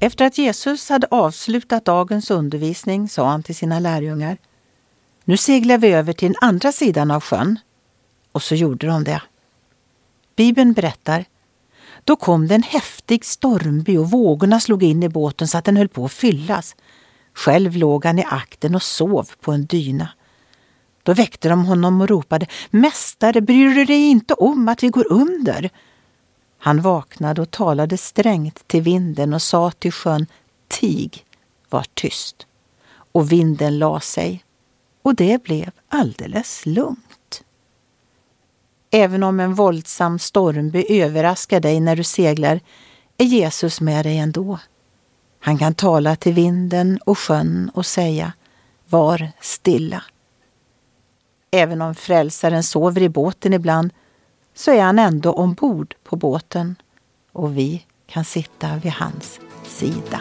Efter att Jesus hade avslutat dagens undervisning sa han till sina lärjungar Nu seglar vi över till den andra sidan av sjön. Och så gjorde de det. Bibeln berättar då kom det en häftig stormby och vågorna slog in i båten så att den höll på att fyllas. Själv låg han i akten och sov på en dyna. Då väckte de honom och ropade Mästare, bryr du dig inte om att vi går under? Han vaknade och talade strängt till vinden och sa till sjön Tig, var tyst. Och vinden la sig och det blev alldeles lugnt. Även om en våldsam stormby överraskar dig när du seglar är Jesus med dig ändå. Han kan tala till vinden och sjön och säga Var stilla. Även om frälsaren sover i båten ibland så är han ändå ombord på båten och vi kan sitta vid hans sida.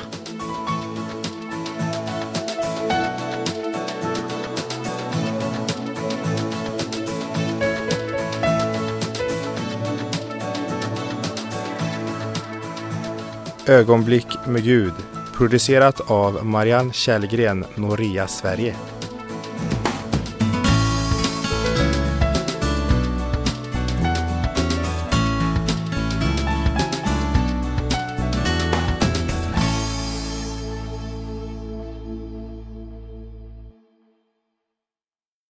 Ögonblick med Gud producerat av Marianne Källgren, Noria Sverige.